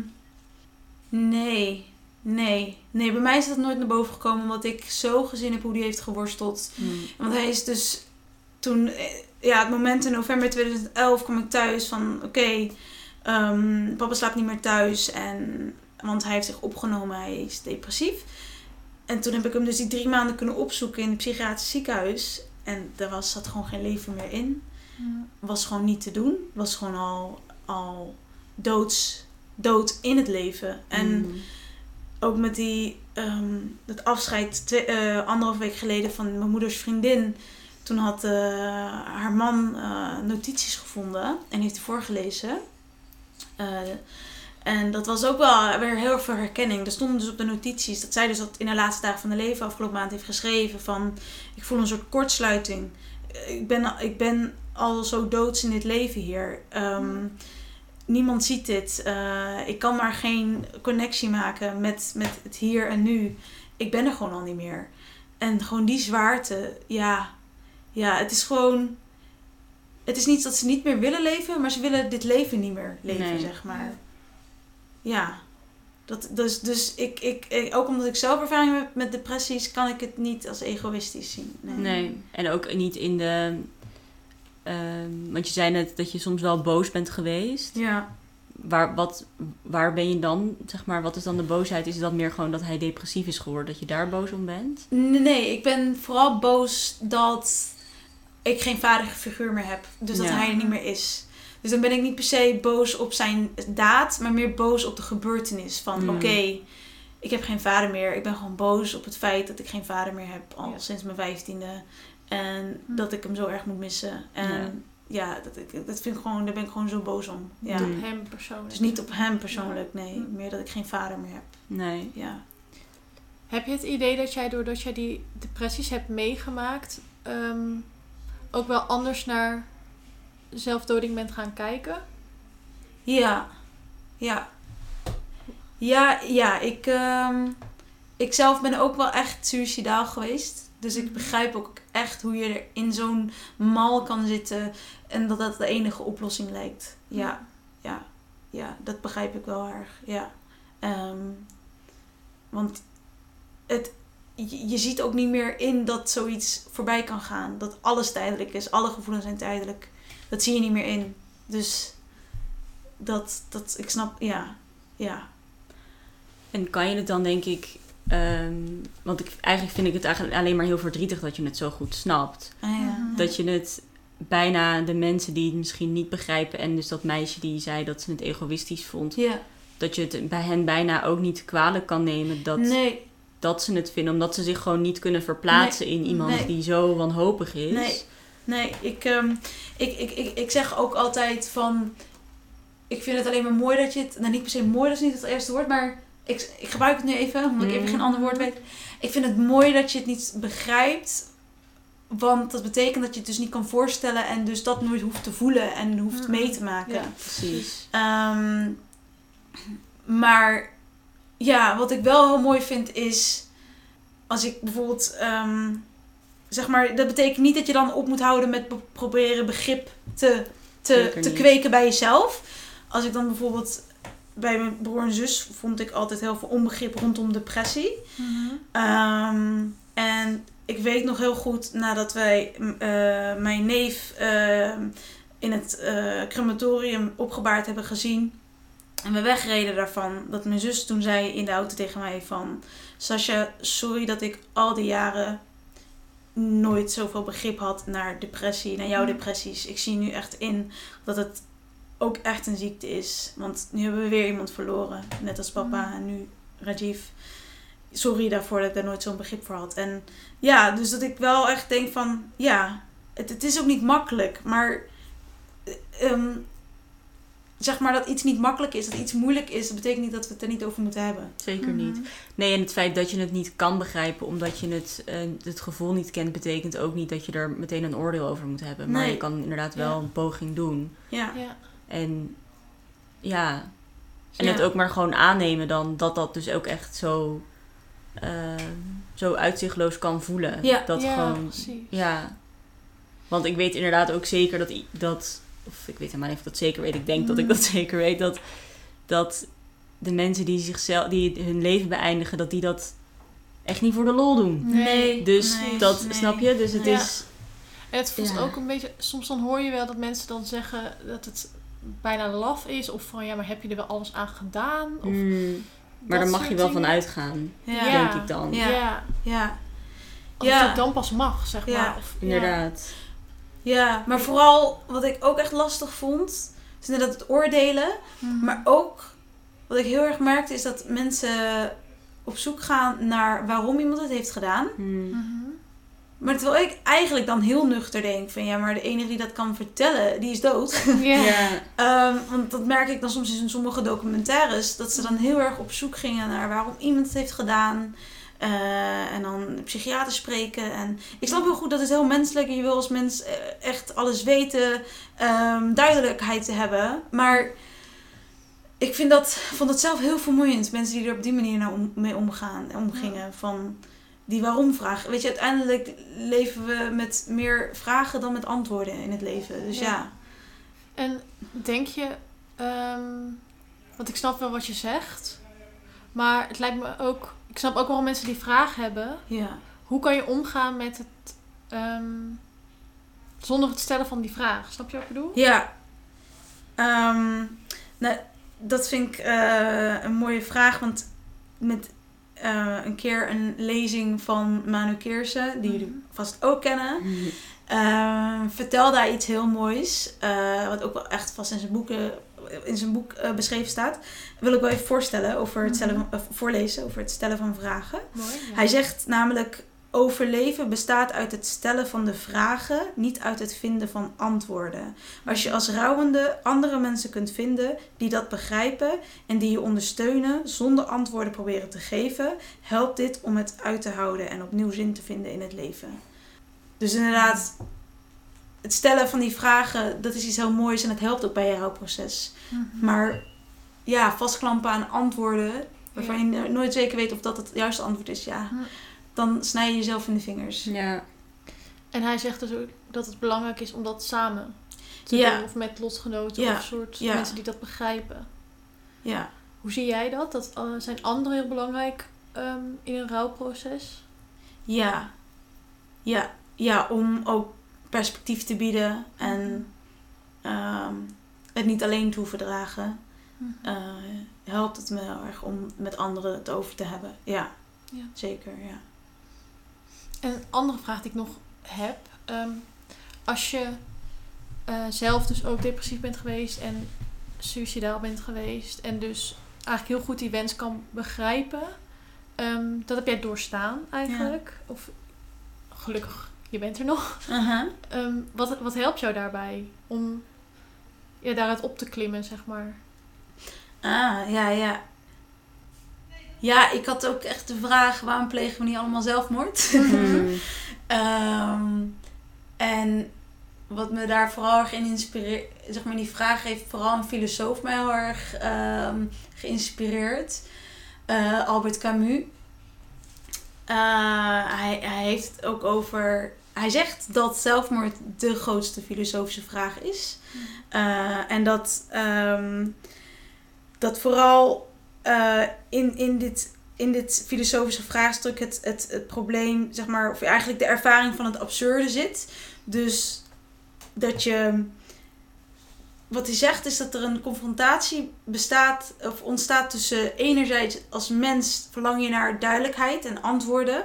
[SPEAKER 3] nee, nee. Nee, bij mij is dat nooit naar boven gekomen omdat ik zo gezien heb hoe die heeft geworsteld.
[SPEAKER 2] Mm.
[SPEAKER 3] Want hij is dus toen, eh, ja, het moment in november 2011 kwam ik thuis van, oké, ehm, papa slaapt niet meer thuis. En, want hij heeft zich opgenomen, hij is depressief. En toen heb ik hem dus die drie maanden kunnen opzoeken in het psychiatrisch ziekenhuis. En er was, zat gewoon geen leven meer in. Was gewoon niet te doen. Was gewoon al, al doods, dood in het leven. En
[SPEAKER 2] Mm.
[SPEAKER 3] ook met die, ehm het afscheid twee, eh, anderhalf week geleden van mijn moeders vriendin. Toen had eh, haar man eh, notities gevonden en heeft die voorgelezen. Eh, en dat was ook wel weer heel veel herkenning. Er stonden dus op de notities dat zij dus dat in de laatste dagen van haar leven afgelopen maand heeft geschreven van ik voel een soort kortsluiting. Ik ben, ik ben al zo doods in dit leven hier. Ehm, Niemand ziet dit. Ik kan maar geen connectie maken met, met het hier en nu. Ik ben er gewoon al niet meer. En gewoon die zwaarte, ja. Ja, het is gewoon... Het is niet dat ze niet meer willen leven, maar ze willen dit leven niet meer leven,
[SPEAKER 2] Nee.
[SPEAKER 3] zeg maar. Ja. Dat, dus dus ik, ik, ik, ook omdat ik zelf ervaring heb met depressies, kan ik het niet als egoïstisch zien. Nee.
[SPEAKER 2] Nee, en ook niet in de. ehm, want je zei net dat je soms wel boos bent geweest.
[SPEAKER 3] Ja.
[SPEAKER 2] Waar, wat, waar ben je dan, zeg maar, wat is dan de boosheid? Is dat meer gewoon dat hij depressief is geworden, dat je daar boos om bent?
[SPEAKER 3] Nee, nee, ik ben vooral boos dat ik geen vaderfiguur meer heb. Dus dat
[SPEAKER 2] Ja.
[SPEAKER 3] hij er niet meer is. Dus dan ben ik niet per se boos op zijn daad, maar meer boos op de gebeurtenis. Van
[SPEAKER 2] Mm.
[SPEAKER 3] oké, ik heb geen vader meer. Ik ben gewoon boos op het feit dat ik geen vader meer heb al
[SPEAKER 1] Ja.
[SPEAKER 3] sinds mijn vijftiende. En
[SPEAKER 1] Hm.
[SPEAKER 3] dat ik hem zo erg moet missen. En ja, dat, ik, dat vind ik gewoon, daar ben ik gewoon zo boos om. Ja.
[SPEAKER 2] Mm.
[SPEAKER 1] Op hem persoonlijk.
[SPEAKER 3] Dus niet op hem persoonlijk, nee. Meer dat ik geen vader meer heb.
[SPEAKER 2] Nee.
[SPEAKER 3] Ja.
[SPEAKER 1] Heb je het idee dat jij, doordat jij die depressies hebt meegemaakt, ehm, ook wel anders naar zelfdoding bent gaan kijken?
[SPEAKER 3] Ja, ja. Ja, ja, ik, ehm, ik zelf ben ook wel echt suicidaal geweest. Dus ik begrijp ook echt hoe je er in zo'n mal kan zitten en dat dat de enige oplossing lijkt. Ja, ja, ja, dat begrijp ik wel erg. Ja. Ehm, want het, je, je ziet ook niet meer in dat zoiets voorbij kan gaan. Dat alles tijdelijk is, alle gevoelens zijn tijdelijk. Dat zie je niet meer in. Dus dat, dat ik snap, ja, ja.
[SPEAKER 2] En kan je het dan, denk ik, ehm, want ik, eigenlijk vind ik het eigenlijk alleen maar heel verdrietig dat je het zo goed snapt.
[SPEAKER 3] Ah, ja.
[SPEAKER 1] Mhm.
[SPEAKER 2] Dat je het bijna de mensen die het misschien niet begrijpen en dus dat meisje die zei dat ze het egoïstisch vond,
[SPEAKER 3] Ja,
[SPEAKER 2] dat je het bij hen bijna ook niet kwalijk kan nemen dat,
[SPEAKER 3] nee,
[SPEAKER 2] dat ze het vinden, omdat ze zich gewoon niet kunnen verplaatsen in iemand
[SPEAKER 3] nee.
[SPEAKER 2] die zo wanhopig is.
[SPEAKER 3] Nee. nee, ik, ehm, ik, ik, ik, ik zeg ook altijd van, ik vind het alleen maar mooi dat je het, nou niet per se mooi, dat is niet het eerste woord, maar ik, ik gebruik het nu even, omdat ik even
[SPEAKER 2] Mm.
[SPEAKER 3] geen ander woord weet. Ik vind het mooi dat je het niet begrijpt, want dat betekent dat je het dus niet kan voorstellen en dus dat nooit hoeft te voelen en hoeft
[SPEAKER 1] Mm.
[SPEAKER 3] mee te maken.
[SPEAKER 1] Ja.
[SPEAKER 2] Precies.
[SPEAKER 3] Ehm, maar ja, wat ik wel heel mooi vind is als ik bijvoorbeeld ehm, zeg maar, dat betekent niet dat je dan op moet houden met be- proberen begrip te, te, te
[SPEAKER 2] niet.
[SPEAKER 3] kweken bij jezelf. Als ik dan bijvoorbeeld bij mijn broer en zus vond ik altijd heel veel onbegrip rondom depressie. Ehm, en ik weet nog heel goed nadat wij eh, mijn neef ehm, in het eh, crematorium opgebaard hebben gezien. En we wegreden daarvan. Dat mijn zus toen zei in de auto tegen mij van... Sascha, sorry dat ik al die jaren nooit zoveel begrip had naar depressie, naar jouw
[SPEAKER 1] Mm.
[SPEAKER 3] depressies. Ik zie nu echt in dat het ook echt een ziekte is. Want nu hebben we weer iemand verloren. Net als papa
[SPEAKER 1] Mm.
[SPEAKER 3] en nu Rajiv. Sorry daarvoor dat ik daar nooit zo'n begrip voor had. En ja, dus dat ik wel echt denk van... Ja, het, het is ook niet makkelijk. Maar... ehm, zeg maar dat iets niet makkelijk is, dat iets moeilijk is... Dat betekent niet dat we het er niet over moeten hebben.
[SPEAKER 2] Zeker niet. Nee, en het feit dat je het niet kan begrijpen omdat je het, eh, het gevoel niet kent, betekent ook niet dat je er meteen een oordeel over moet hebben. Maar
[SPEAKER 3] Nee.
[SPEAKER 2] je kan inderdaad wel
[SPEAKER 3] Ja.
[SPEAKER 2] een poging doen.
[SPEAKER 3] Ja,
[SPEAKER 1] Ja.
[SPEAKER 2] En ja, en
[SPEAKER 3] Ja.
[SPEAKER 2] het ook maar gewoon aannemen dan dat dat dus ook echt zo, eh, zo uitzichtloos kan voelen.
[SPEAKER 3] Ja.
[SPEAKER 2] Dat
[SPEAKER 1] ja,
[SPEAKER 2] gewoon,
[SPEAKER 1] precies.
[SPEAKER 2] ja. Want ik weet inderdaad ook zeker dat, dat of ik weet helemaal niet of ik dat zeker weet, ik denk dat ik
[SPEAKER 1] Mm.
[SPEAKER 2] dat zeker weet, dat, dat de mensen die, zichzelf, die hun leven beëindigen, dat die dat echt niet voor de lol doen.
[SPEAKER 3] Nee.
[SPEAKER 2] Dus
[SPEAKER 3] nee,
[SPEAKER 2] dat,
[SPEAKER 3] nee.
[SPEAKER 2] snap je? Dus het
[SPEAKER 1] Ja.
[SPEAKER 2] is,
[SPEAKER 1] En het voelt
[SPEAKER 2] Ja.
[SPEAKER 1] ook een beetje... Soms dan hoor je wel dat mensen dan zeggen dat het bijna laf is. Of van, ja, maar heb je er wel alles aan gedaan? Of
[SPEAKER 2] Mm. Maar
[SPEAKER 1] dat
[SPEAKER 2] daar mag je wel
[SPEAKER 1] dingen.
[SPEAKER 2] van uitgaan,
[SPEAKER 3] Ja.
[SPEAKER 2] Denk ik dan.
[SPEAKER 3] Ja.
[SPEAKER 1] Ja.
[SPEAKER 3] Ja.
[SPEAKER 1] het dan pas mag, zeg
[SPEAKER 3] Ja.
[SPEAKER 1] maar. Of, ja.
[SPEAKER 2] Inderdaad.
[SPEAKER 3] Ja, maar vooral wat ik ook echt lastig vond, is inderdaad het oordelen.
[SPEAKER 1] Mhm.
[SPEAKER 3] Maar ook, wat ik heel erg merkte, is dat mensen op zoek gaan naar waarom iemand het heeft gedaan.
[SPEAKER 2] Mm.
[SPEAKER 1] Mhm.
[SPEAKER 3] Maar terwijl ik eigenlijk dan heel nuchter denk van ja, maar de enige die dat kan vertellen, die is dood.
[SPEAKER 1] Ja.
[SPEAKER 2] Ja.
[SPEAKER 3] Ehm, want dat merk ik dan soms in sommige documentaires, dat ze dan heel erg op zoek gingen naar waarom iemand het heeft gedaan. Eh, en dan psychiaters spreken. En ik snap heel goed dat het heel menselijk is. Je wil als mens eh, echt alles weten, ehm, duidelijkheid te hebben. Maar ik vind dat, vond het zelf heel vermoeiend. Mensen die er op die manier nou om, mee omgaan, omgingen. Van die waarom vragen. Weet je, uiteindelijk leven we met meer vragen dan met antwoorden in het leven. Dus
[SPEAKER 1] Ja.
[SPEAKER 3] ja.
[SPEAKER 1] En denk je, ehm, want ik snap wel wat je zegt, maar het lijkt me ook, ik snap ook wel mensen die vragen hebben.
[SPEAKER 3] ja.
[SPEAKER 1] Hoe kan je omgaan met het, ehm, zonder het stellen van die vraag? Snap je wat ik bedoel?
[SPEAKER 3] Ja. Ehm, nou, dat vind ik eh, een mooie vraag. Want met eh, een keer een lezing van Manu Keersen, die jullie vast ook kennen,
[SPEAKER 2] Mm.
[SPEAKER 3] eh, vertelde hij iets heel moois. eh, wat ook wel echt vast in zijn, boeken, in zijn boek eh, beschreven staat. wil ik wel even voorstellen over het stellen van, of voorlezen over het stellen van vragen.
[SPEAKER 1] Mooi. ja.
[SPEAKER 3] Hij zegt namelijk: overleven bestaat uit het stellen van de vragen, niet uit het vinden van antwoorden. Als je als rouwende andere mensen kunt vinden die dat begrijpen en die je ondersteunen zonder antwoorden proberen te geven, helpt dit om het uit te houden en opnieuw zin te vinden in het leven. Dus inderdaad, het stellen van die vragen, dat is iets heel moois en het helpt ook bij je rouwproces.
[SPEAKER 1] Mhm.
[SPEAKER 3] Maar ja, vastklampen aan antwoorden waarvan
[SPEAKER 1] Ja.
[SPEAKER 3] je nooit zeker weet of dat het juiste antwoord is, ja, dan snij je jezelf in de vingers.
[SPEAKER 2] Ja.
[SPEAKER 1] En hij zegt dus ook dat het belangrijk is om dat samen te
[SPEAKER 3] Ja.
[SPEAKER 1] doen. Of met lotgenoten
[SPEAKER 3] Ja.
[SPEAKER 1] of soort
[SPEAKER 3] Ja.
[SPEAKER 1] mensen die dat begrijpen.
[SPEAKER 3] Ja.
[SPEAKER 1] Hoe zie jij dat? dat eh, zijn anderen heel belangrijk ehm, in een rouwproces?
[SPEAKER 3] Ja. Ja. Ja, om ook perspectief te bieden en ehm, het niet alleen te hoeven dragen.
[SPEAKER 1] Mhm.
[SPEAKER 3] eh, helpt het me heel erg om met anderen het over te hebben. Ja,
[SPEAKER 1] Ja.
[SPEAKER 3] zeker. Ja.
[SPEAKER 1] En een andere vraag die ik nog heb. ehm, als je eh, zelf dus ook depressief bent geweest en suicidaal bent geweest. En dus eigenlijk heel goed die wens kan begrijpen. ehm, dat heb jij doorstaan eigenlijk. Of gelukkig, je bent er nog. Ehm, wat, wat helpt jou daarbij om ja, daaruit op te klimmen, zeg maar?
[SPEAKER 3] Ah, ja, ja. Ja, ik had ook echt de vraag: waarom plegen we niet allemaal zelfmoord?
[SPEAKER 2] Mm.
[SPEAKER 3] Ehm, en wat me daar vooral erg in inspireert, zeg maar, die vraag heeft vooral een filosoof mij heel erg ehm, geïnspireerd. Eh, Albert Camus. Eh, hij, hij heeft het ook over. Hij zegt dat zelfmoord de grootste filosofische vraag is. Eh, en dat, ehm, dat vooral eh, in, in, dit, in dit filosofische vraagstuk het, het, het probleem, zeg maar, of eigenlijk de ervaring van het absurde zit. Dus dat je. Wat hij zegt is dat er een confrontatie bestaat of ontstaat tussen enerzijds als mens verlang je naar duidelijkheid en antwoorden.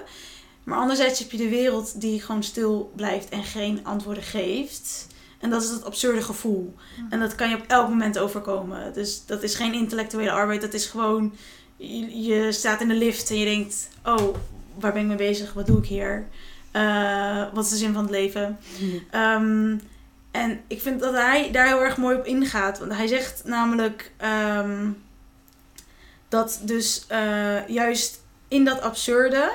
[SPEAKER 3] Maar anderzijds heb je de wereld die gewoon stil blijft en geen antwoorden geeft. En dat is het absurde gevoel. En dat kan je op elk moment overkomen. Dus dat is geen intellectuele arbeid. Dat is gewoon, je, je staat in de lift en je denkt, oh, waar ben ik mee bezig? Wat doe ik hier? Eh, wat is de zin van het leven? Ehm, en ik vind dat hij daar heel erg mooi op ingaat. Want hij zegt namelijk ehm, dat dus eh, juist in dat absurde,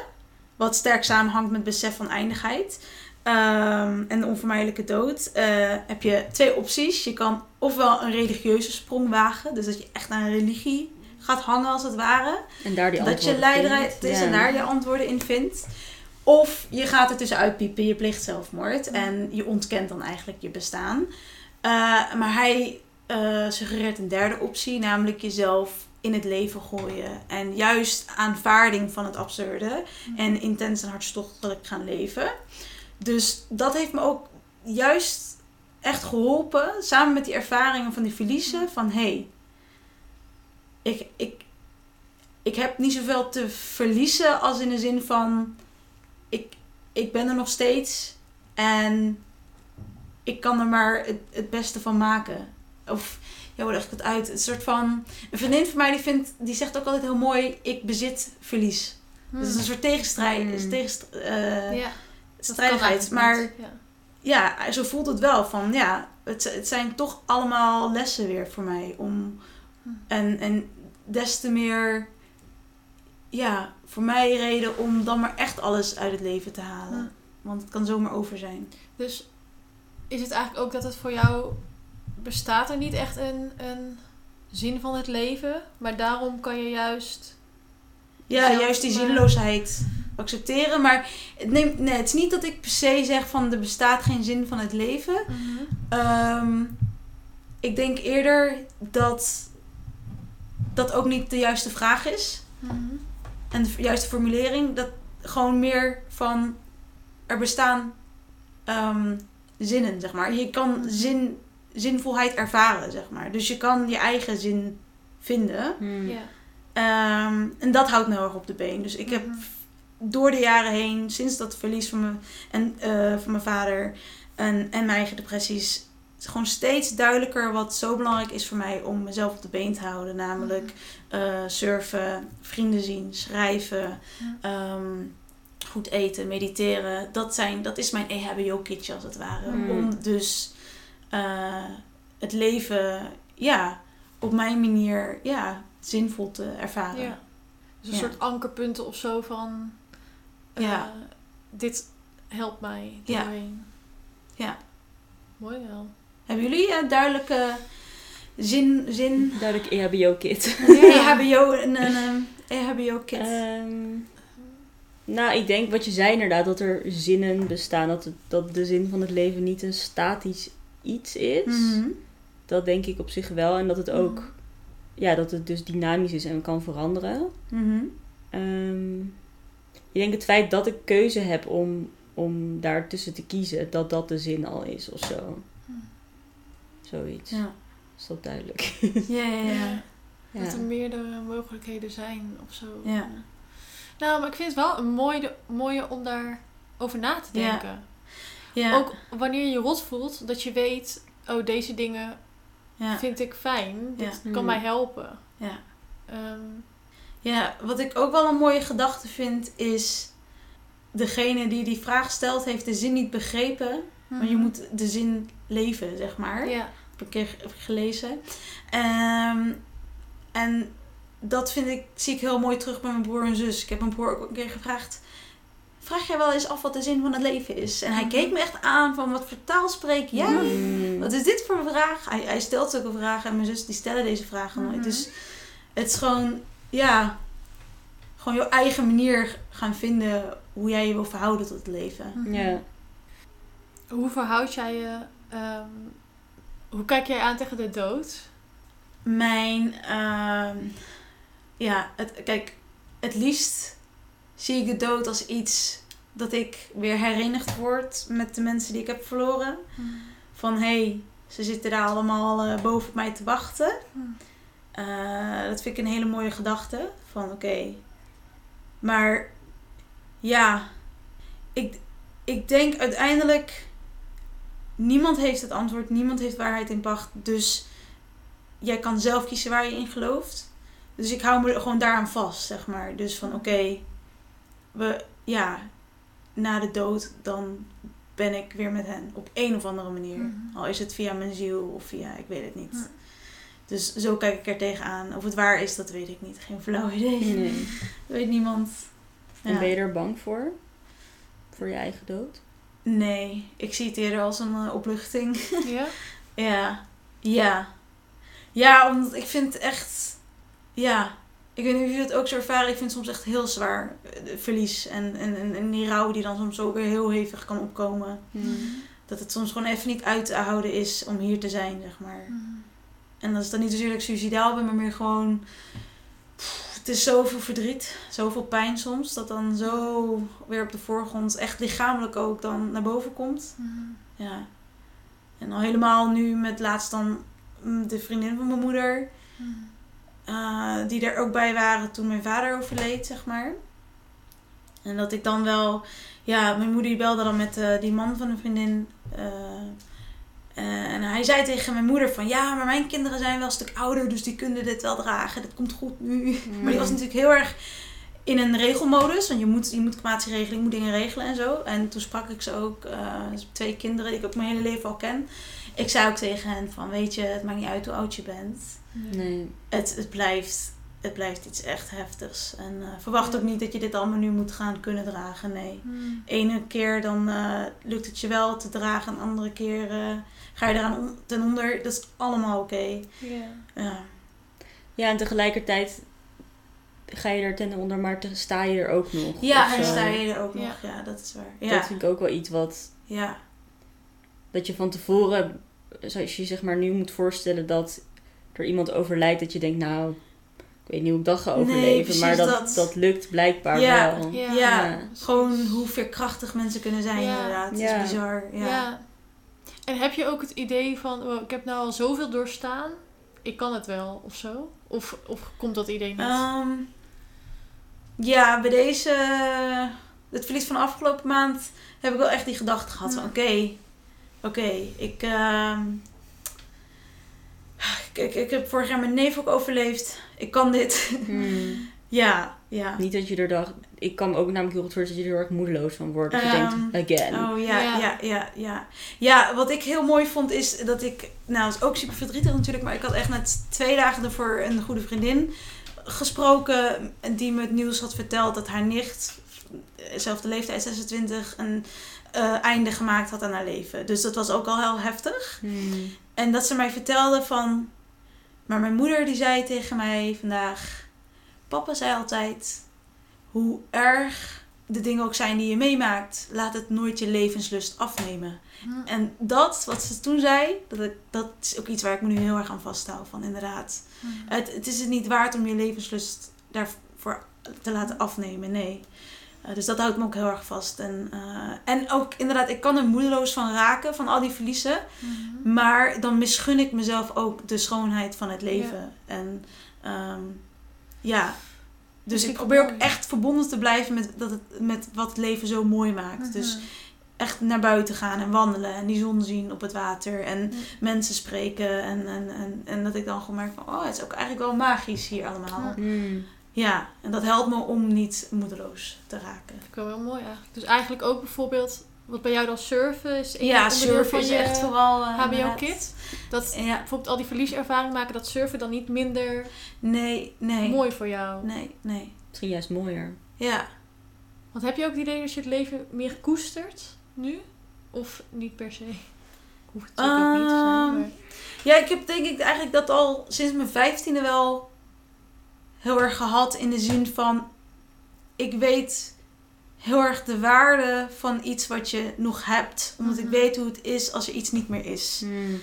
[SPEAKER 3] wat sterk samenhangt met besef van eindigheid ehm, en de onvermijdelijke dood, eh, heb je twee opties. Je kan ofwel een religieuze sprong wagen, dus dat je echt aan een religie gaat hangen als het ware
[SPEAKER 2] En daar die
[SPEAKER 3] dat je leidraad is
[SPEAKER 2] Ja.
[SPEAKER 3] en daar je antwoorden in vindt. Of je gaat er tussenuit piepen, je plicht zelfmoord. En je ontkent dan eigenlijk je bestaan. Eh, maar hij eh, suggereert een derde optie, namelijk jezelf in het leven gooien. En juist aanvaarding van het absurde. En intens en hartstochtelijk gaan leven. Dus dat heeft me ook juist echt geholpen, samen met die ervaringen van die verliezen, van hé, hey, ik, ik, ik heb niet zoveel te verliezen als in de zin van, ik, ik ben er nog steeds en ik kan er maar het, het beste van maken. Of, ja, hoe leg ik het uit? Een soort van, een vriendin van mij die, vindt, die zegt ook altijd heel mooi, ik bezit verlies.
[SPEAKER 1] Hmm.
[SPEAKER 3] Dus het is een soort tegenstrijd,
[SPEAKER 2] Hmm.
[SPEAKER 3] is tegenst, eh,
[SPEAKER 1] ja,
[SPEAKER 3] strijdigheid. Maar.
[SPEAKER 1] Ja.
[SPEAKER 3] ja, zo voelt het wel. Van ja, het, het zijn toch allemaal lessen weer voor mij. Om,
[SPEAKER 1] Hm.
[SPEAKER 3] en, en des te meer, ja, voor mij reden om dan maar echt alles uit het leven te halen. Want het kan zomaar over zijn.
[SPEAKER 1] Dus is het eigenlijk ook dat het voor jou bestaat er niet echt een, een zin van het leven, maar daarom kan je juist.
[SPEAKER 3] Ja, juist die zinloosheid accepteren. Maar het, neemt, nee, het is niet dat ik per se zeg van er bestaat geen zin van het leven. Ehm, ik denk eerder dat dat ook niet de juiste vraag is. En de juiste formulering. Dat gewoon meer van er bestaan ehm, zinnen, zeg maar. Je kan zin, zinvolheid ervaren, zeg maar. Dus je kan je eigen zin vinden.
[SPEAKER 2] Hmm.
[SPEAKER 1] Ja.
[SPEAKER 3] Ehm, en dat houdt me heel erg op de been. Dus ik heb
[SPEAKER 1] Mhm.
[SPEAKER 3] door de jaren heen, sinds dat verlies van mijn, en, eh, van mijn vader en, en mijn eigen depressies, gewoon steeds duidelijker wat zo belangrijk is voor mij om mezelf op de been te houden. Namelijk eh, surfen, vrienden zien, schrijven, ehm, goed eten, mediteren. Dat, zijn, dat is mijn EHBO-kitje als het ware.
[SPEAKER 2] Mm.
[SPEAKER 3] Om dus eh, het leven ja, op mijn manier ja, zinvol te ervaren.
[SPEAKER 1] Ja. Dus een
[SPEAKER 3] Ja.
[SPEAKER 1] soort ankerpunten of zo van. eh,
[SPEAKER 3] Ja.
[SPEAKER 1] Dit helpt mij
[SPEAKER 3] Ja.
[SPEAKER 1] doorheen.
[SPEAKER 3] Ja.
[SPEAKER 1] Mooi wel.
[SPEAKER 3] Hebben jullie een duidelijke zin, zin
[SPEAKER 2] Duidelijk E EHBO-kit.
[SPEAKER 3] EHBO, een, een, EHBO-kit?
[SPEAKER 2] Ehm, nou, ik denk wat je zei inderdaad, dat er zinnen bestaan. Dat, het, dat de zin van het leven niet een statisch iets is.
[SPEAKER 3] Mhm.
[SPEAKER 2] Dat denk ik op zich wel. En dat het ook, ja, dat het dus dynamisch is en kan veranderen.
[SPEAKER 3] Mhm.
[SPEAKER 2] Ehm, ik denk het feit dat ik keuze heb om, om daartussen te kiezen, dat dat de zin al is of zo. Zoiets.
[SPEAKER 3] Ja.
[SPEAKER 2] Is dat duidelijk?
[SPEAKER 3] Ja, ja, ja.
[SPEAKER 2] Ja.
[SPEAKER 1] Dat er meerdere mogelijkheden zijn of zo.
[SPEAKER 3] Ja.
[SPEAKER 1] Nou, maar ik vind het wel een mooie, mooie om daarover na te denken.
[SPEAKER 3] Ja.
[SPEAKER 1] Ook wanneer je rot voelt, dat je weet, oh, deze dingen
[SPEAKER 3] ja.
[SPEAKER 1] vind ik fijn. Dit
[SPEAKER 2] Ja.
[SPEAKER 1] kan
[SPEAKER 2] Mm.
[SPEAKER 1] mij helpen.
[SPEAKER 3] Ja.
[SPEAKER 1] Ehm,
[SPEAKER 3] ja, wat ik ook wel een mooie gedachte vind is... Degene die die vraag stelt, heeft de zin niet begrepen. Maar je moet de zin leven, zeg maar.
[SPEAKER 1] Ja.
[SPEAKER 3] heb ik een keer ge- gelezen. Ehm, en dat vind ik, zie ik heel mooi terug bij mijn broer en zus. Ik heb mijn broer ook een keer gevraagd. Vraag jij wel eens af wat de zin van het leven is? En hij
[SPEAKER 1] Mhm.
[SPEAKER 3] keek me echt aan van wat voor taal spreek jij?
[SPEAKER 2] Mm.
[SPEAKER 3] Wat is dit voor een vraag? Hij, hij stelt zulke vragen en mijn zus die stellen deze vragen nooit.
[SPEAKER 1] Mhm.
[SPEAKER 3] Dus het is gewoon, ja, gewoon je eigen manier gaan vinden hoe jij je wil verhouden tot het leven.
[SPEAKER 2] Ja.
[SPEAKER 1] Hoe verhoud jij je... ehm, hoe kijk jij aan tegen de dood?
[SPEAKER 3] Mijn, ehm, ja, het, kijk, het liefst zie ik de dood als iets dat ik weer herenigd word met de mensen die ik heb verloren. Van hé, hey, ze zitten daar allemaal eh, boven op mij te wachten. Eh, dat vind ik een hele mooie gedachte. Van oké. Maar ja, ik, ik denk uiteindelijk. Niemand heeft het antwoord, niemand heeft waarheid in pacht. Dus jij kan zelf kiezen waar je in gelooft. Dus ik hou me gewoon daaraan vast, zeg maar. Dus van oké, we, ja, na de dood, dan ben ik weer met hen. Op een of andere manier.
[SPEAKER 1] Mhm.
[SPEAKER 3] Al is het via mijn ziel of via, ik weet het niet.
[SPEAKER 1] Ja.
[SPEAKER 3] Dus zo kijk ik er tegenaan. Of het waar is, dat weet ik niet. Geen flauw idee.
[SPEAKER 2] Nee.
[SPEAKER 3] Dat weet niemand.
[SPEAKER 2] En
[SPEAKER 3] Ja.
[SPEAKER 2] ben je er bang voor? Voor je eigen dood?
[SPEAKER 3] Nee, ik zie het eerder als een eh, opluchting.
[SPEAKER 1] Ja?
[SPEAKER 3] Ja. Ja. Ja, omdat ik vind het echt... Ja. Ik weet niet of jullie het ook zo ervaren. Ik vind het soms echt heel zwaar. eh, Verlies. En, en, en, die rouw die dan soms ook weer heel hevig kan opkomen. Dat het soms gewoon even niet uit te houden is om hier te zijn, zeg maar. En dat is dan niet zozeer dat ik suicidaal ben, maar meer gewoon... pff, het is zoveel verdriet, zoveel pijn soms, dat dan zo weer op de voorgrond, echt lichamelijk ook, dan naar boven komt. Ja. En al helemaal nu met laatst dan mm, de vriendin van mijn moeder, eh, die er ook bij waren toen mijn vader overleed, zeg maar. En dat ik dan wel, ja, mijn moeder belde dan met eh, die man van een vriendin. eh, en hij zei tegen mijn moeder van, ja, maar mijn kinderen zijn wel een stuk ouder, dus die kunnen dit wel dragen. Dit komt goed nu. Maar die was natuurlijk heel erg in een regelmodus. Want je moet, je moet je moet dingen regelen en zo. En toen sprak ik ze ook, eh, twee kinderen die ik ook mijn hele leven al ken. Ik zei ook tegen hen van, weet je, het maakt niet uit hoe oud je bent.
[SPEAKER 2] Nee.
[SPEAKER 3] Het, het, blijft, het blijft iets echt heftigs. En eh, verwacht ook niet dat je dit allemaal nu moet gaan kunnen dragen. Nee. Ene keer dan eh, lukt het je wel te dragen. Een andere keer eh, ga je eraan on- ten onder. Dat is allemaal oké.
[SPEAKER 1] Ja.
[SPEAKER 3] Ja.
[SPEAKER 2] Ja, en tegelijkertijd ga je er ten onder, maar te- sta je er ook nog.
[SPEAKER 3] Ja,
[SPEAKER 2] Of
[SPEAKER 3] en sta je er ook
[SPEAKER 1] Ja.
[SPEAKER 3] nog. Ja, dat is waar. Ja.
[SPEAKER 2] Dat vind ik ook wel iets wat...
[SPEAKER 3] ja.
[SPEAKER 2] Dat je van tevoren, zoals je zeg maar nu moet voorstellen dat er iemand overlijdt, dat je denkt, nou, ik weet niet hoe ik dat ga overleven. maar dat,
[SPEAKER 3] dat.
[SPEAKER 2] dat. lukt blijkbaar
[SPEAKER 3] Ja.
[SPEAKER 2] wel.
[SPEAKER 1] Ja.
[SPEAKER 3] Ja. Gewoon hoe veerkrachtig mensen kunnen zijn,
[SPEAKER 1] Ja.
[SPEAKER 3] inderdaad. Het is bizar. Ja.
[SPEAKER 1] Ja. En heb je ook het idee van, oh, ik heb nou al zoveel doorstaan, ik kan het wel of zo? Of, of komt dat idee niet?
[SPEAKER 3] Ehm, ja, bij deze, het verlies van afgelopen maand, heb ik wel echt die gedachte gehad van
[SPEAKER 1] Ja.
[SPEAKER 3] Oké, ik, ehm, ik, ik, ik heb vorig jaar mijn neef ook overleefd. Ik kan dit.
[SPEAKER 2] Hmm.
[SPEAKER 3] ja, ja.
[SPEAKER 2] Niet dat je er dacht, ik kan ook namelijk heel goed voorstellen dat je er heel erg moedeloos van wordt. Dat je
[SPEAKER 3] Ehm,
[SPEAKER 2] denkt, again.
[SPEAKER 3] Oh ja,
[SPEAKER 1] Ja.
[SPEAKER 3] ja, ja, ja, ja. wat ik heel mooi vond is dat ik, nou, het is ook super verdrietig natuurlijk, maar ik had echt net twee dagen ervoor een goede vriendin gesproken die me het nieuws had verteld dat haar nicht, zelfde leeftijd 26, een eh, einde gemaakt had aan haar leven. Dus dat was ook al heel heftig.
[SPEAKER 2] Hmm.
[SPEAKER 3] En dat ze mij vertelde van, maar mijn moeder die zei tegen mij vandaag, papa zei altijd, hoe erg de dingen ook zijn die je meemaakt, laat het nooit je levenslust afnemen.
[SPEAKER 1] Hm.
[SPEAKER 3] En dat, wat ze toen zei, dat, ik, dat is ook iets waar ik me nu heel erg aan vasthoud van, inderdaad.
[SPEAKER 1] Hm.
[SPEAKER 3] Het, het is het niet waard om je levenslust daarvoor te laten afnemen, nee. Eh, dus dat houdt me ook heel erg vast. En, eh, en ook inderdaad, ik kan er moedeloos van raken, van al die verliezen.
[SPEAKER 1] Mhm.
[SPEAKER 3] Maar dan misgun ik mezelf ook de schoonheid van het leven. En ehm, ja, dus ik
[SPEAKER 1] ik
[SPEAKER 3] probeer ook echt verbonden te blijven met, dat het, met wat het leven zo mooi maakt. Dus
[SPEAKER 1] Mhm.
[SPEAKER 3] echt naar buiten gaan en wandelen en die zon zien op het water en
[SPEAKER 1] Ja.
[SPEAKER 3] mensen spreken. En, en, en, en dat ik dan gewoon merk van, oh, het is ook eigenlijk wel magisch hier allemaal.
[SPEAKER 1] Ja.
[SPEAKER 3] Ja, en dat helpt me om niet moedeloos te raken.
[SPEAKER 1] Vind ik wel heel mooi eigenlijk. Dus eigenlijk ook bijvoorbeeld, wat bij jou dan surfen is
[SPEAKER 3] Ja, surfen
[SPEAKER 1] van
[SPEAKER 3] is
[SPEAKER 1] je
[SPEAKER 3] echt vooral... eh,
[SPEAKER 1] HBO
[SPEAKER 3] inderdaad.
[SPEAKER 1] Kit. Dat
[SPEAKER 3] Ja,
[SPEAKER 1] bijvoorbeeld al die verlieservaring maken, dat surfen dan niet minder
[SPEAKER 3] nee, nee.
[SPEAKER 1] mooi voor jou.
[SPEAKER 3] Nee, nee.
[SPEAKER 2] Misschien juist mooier.
[SPEAKER 3] Ja.
[SPEAKER 1] Want heb je ook het idee dat je het leven meer koestert nu? Of niet per se? Hoeft het ook niet te zijn.
[SPEAKER 3] Ehm,
[SPEAKER 1] Maar...
[SPEAKER 3] Ja, ik heb denk ik eigenlijk dat al sinds mijn vijftiende wel heel erg gehad. In de zin van, ik weet heel erg de waarde van iets wat je nog hebt. Omdat ik
[SPEAKER 1] Mhm.
[SPEAKER 3] weet hoe het is als er iets niet meer is.
[SPEAKER 2] Hmm.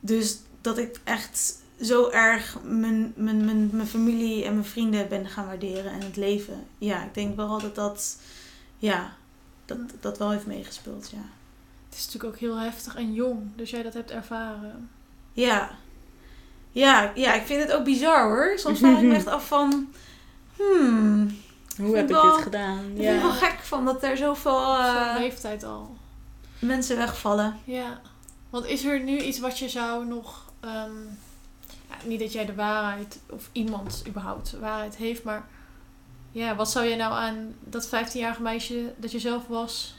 [SPEAKER 3] Dus dat ik echt zo erg mijn, mijn, mijn, mijn familie en mijn vrienden ben gaan waarderen en het leven. Ja, ik denk wel dat dat, ja, dat, dat wel heeft meegespeeld, ja.
[SPEAKER 1] Het is natuurlijk ook heel heftig en jong, dus jij dat hebt ervaren.
[SPEAKER 3] Ja. Ja, ja, ik vind het ook bizar hoor. Soms vraag ik me echt af van... Hmm,
[SPEAKER 2] Hoe heb ik
[SPEAKER 3] wel-
[SPEAKER 2] dit gedaan?
[SPEAKER 3] ik vind het wel
[SPEAKER 2] Ja.
[SPEAKER 3] gek van dat er zoveel eh,
[SPEAKER 1] Zo'n leeftijd al.
[SPEAKER 3] mensen wegvallen.
[SPEAKER 1] Ja. Want is er nu iets wat je zou nog... ehm, ja, niet dat jij de waarheid, of iemand überhaupt waarheid heeft, maar... Ja, wat zou jij nou aan dat 15-jarige meisje dat je zelf was...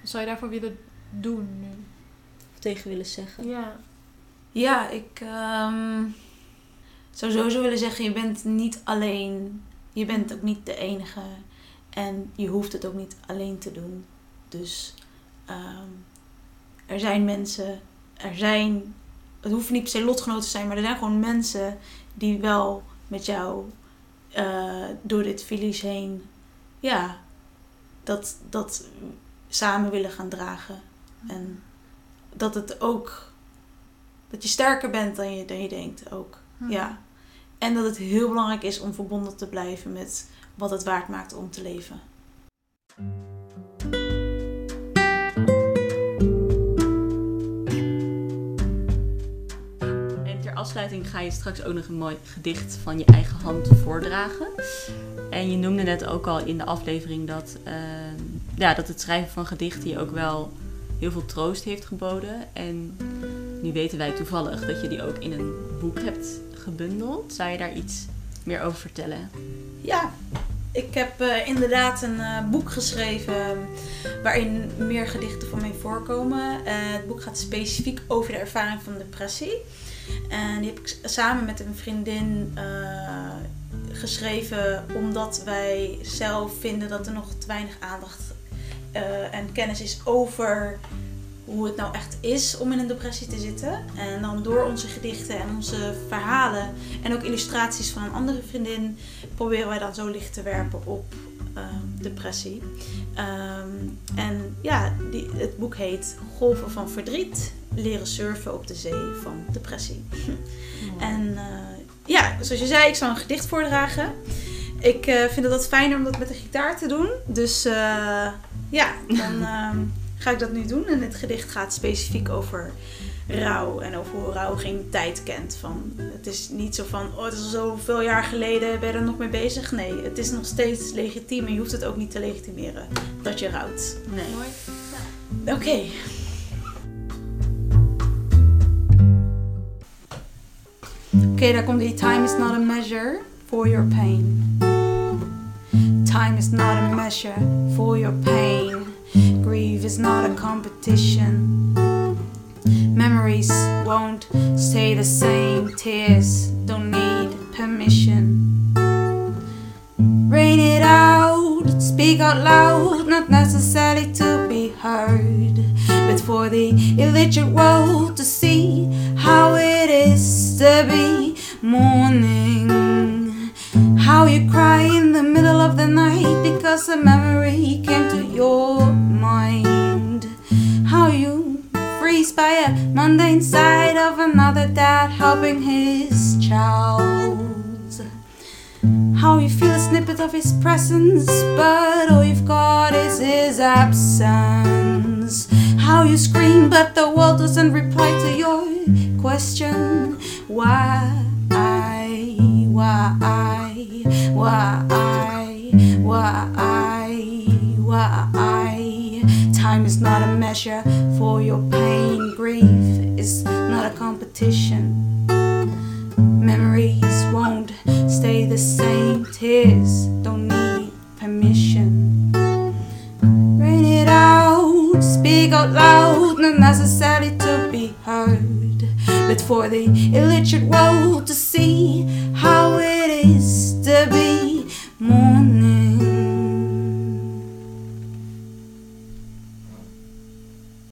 [SPEAKER 1] Wat zou je daarvoor willen doen nu?
[SPEAKER 2] Tegen willen zeggen.
[SPEAKER 1] Ja.
[SPEAKER 3] Ja, ik ehm, zou sowieso willen zeggen, je bent niet alleen. Je bent ook niet de enige. En je hoeft het ook niet alleen te doen. Dus ehm, er zijn mensen, er zijn, het hoeft niet per se lotgenoten te zijn, maar er zijn gewoon mensen die wel met jou eh, door dit verlies heen, ja, dat, dat samen willen gaan dragen. En dat het ook, dat je sterker bent dan je, dan je denkt ook.
[SPEAKER 1] Hm.
[SPEAKER 3] Ja. En dat het heel belangrijk is om verbonden te blijven met wat het waard maakt om te leven.
[SPEAKER 2] En ter afsluiting ga je straks ook nog een mooi gedicht van je eigen hand voordragen. En je noemde net ook al in de aflevering dat, uh, ja, dat het schrijven van gedichten je ook wel heel veel troost heeft geboden. En nu weten wij toevallig dat je die ook in een boek hebt gebundeld. Zou je daar iets meer over vertellen?
[SPEAKER 3] Ja, ik heb uh, inderdaad een uh, boek geschreven waarin meer gedichten van mij voorkomen. Uh, het boek gaat specifiek over de ervaring van depressie. En die heb ik samen met een vriendin geschreven omdat wij zelf vinden dat er nog te weinig aandacht en kennis is over hoe het nou echt is om in een depressie te zitten. En dan door onze gedichten en onze verhalen en ook illustraties van een andere vriendin proberen wij dan zo licht te werpen op um, depressie. Um, en ja, die, het boek heet Golven van Verdriet. Leren surfen op de zee van depressie. En uh, ja, zoals je zei, ik zal een gedicht voordragen. Ik uh, vind het wat fijner om dat met de gitaar te doen. Dus uh, ja, dan um, ga ik dat nu doen. En het gedicht gaat specifiek over rouw en over hoe rouw geen tijd kent. Van, het is niet zo van, oh het is al zoveel jaar geleden, ben je er nog mee bezig? Nee, het is nog steeds legitiem en je hoeft het ook niet te legitimeren dat je rouwt.
[SPEAKER 2] Nee.
[SPEAKER 3] Mooi. Ja. Oké. Okay. Oké, okay, daar komt die. Time is not a measure for your pain. Time is not a measure for your pain. Grief is not a competition. Memories won't stay the same. Tears don't need permission. Rain it out, speak out loud, not necessarily to be heard, but for the illiterate world to see how it is to be mourning. How you cry middle of the night because a memory came to your mind. How you freeze by a mundane sight of another dad helping his child. How you feel a snippet of his presence, but all you've got is his absence. How you scream, but the world doesn't reply to your question. Why? Why? Why? Why? Why? Time is not a measure for your pain. Grief is not a competition. Memories won't stay the same. Tears don't need permission. Rain it out, speak out loud, not necessarily to be heard, but for the illiterate world to see how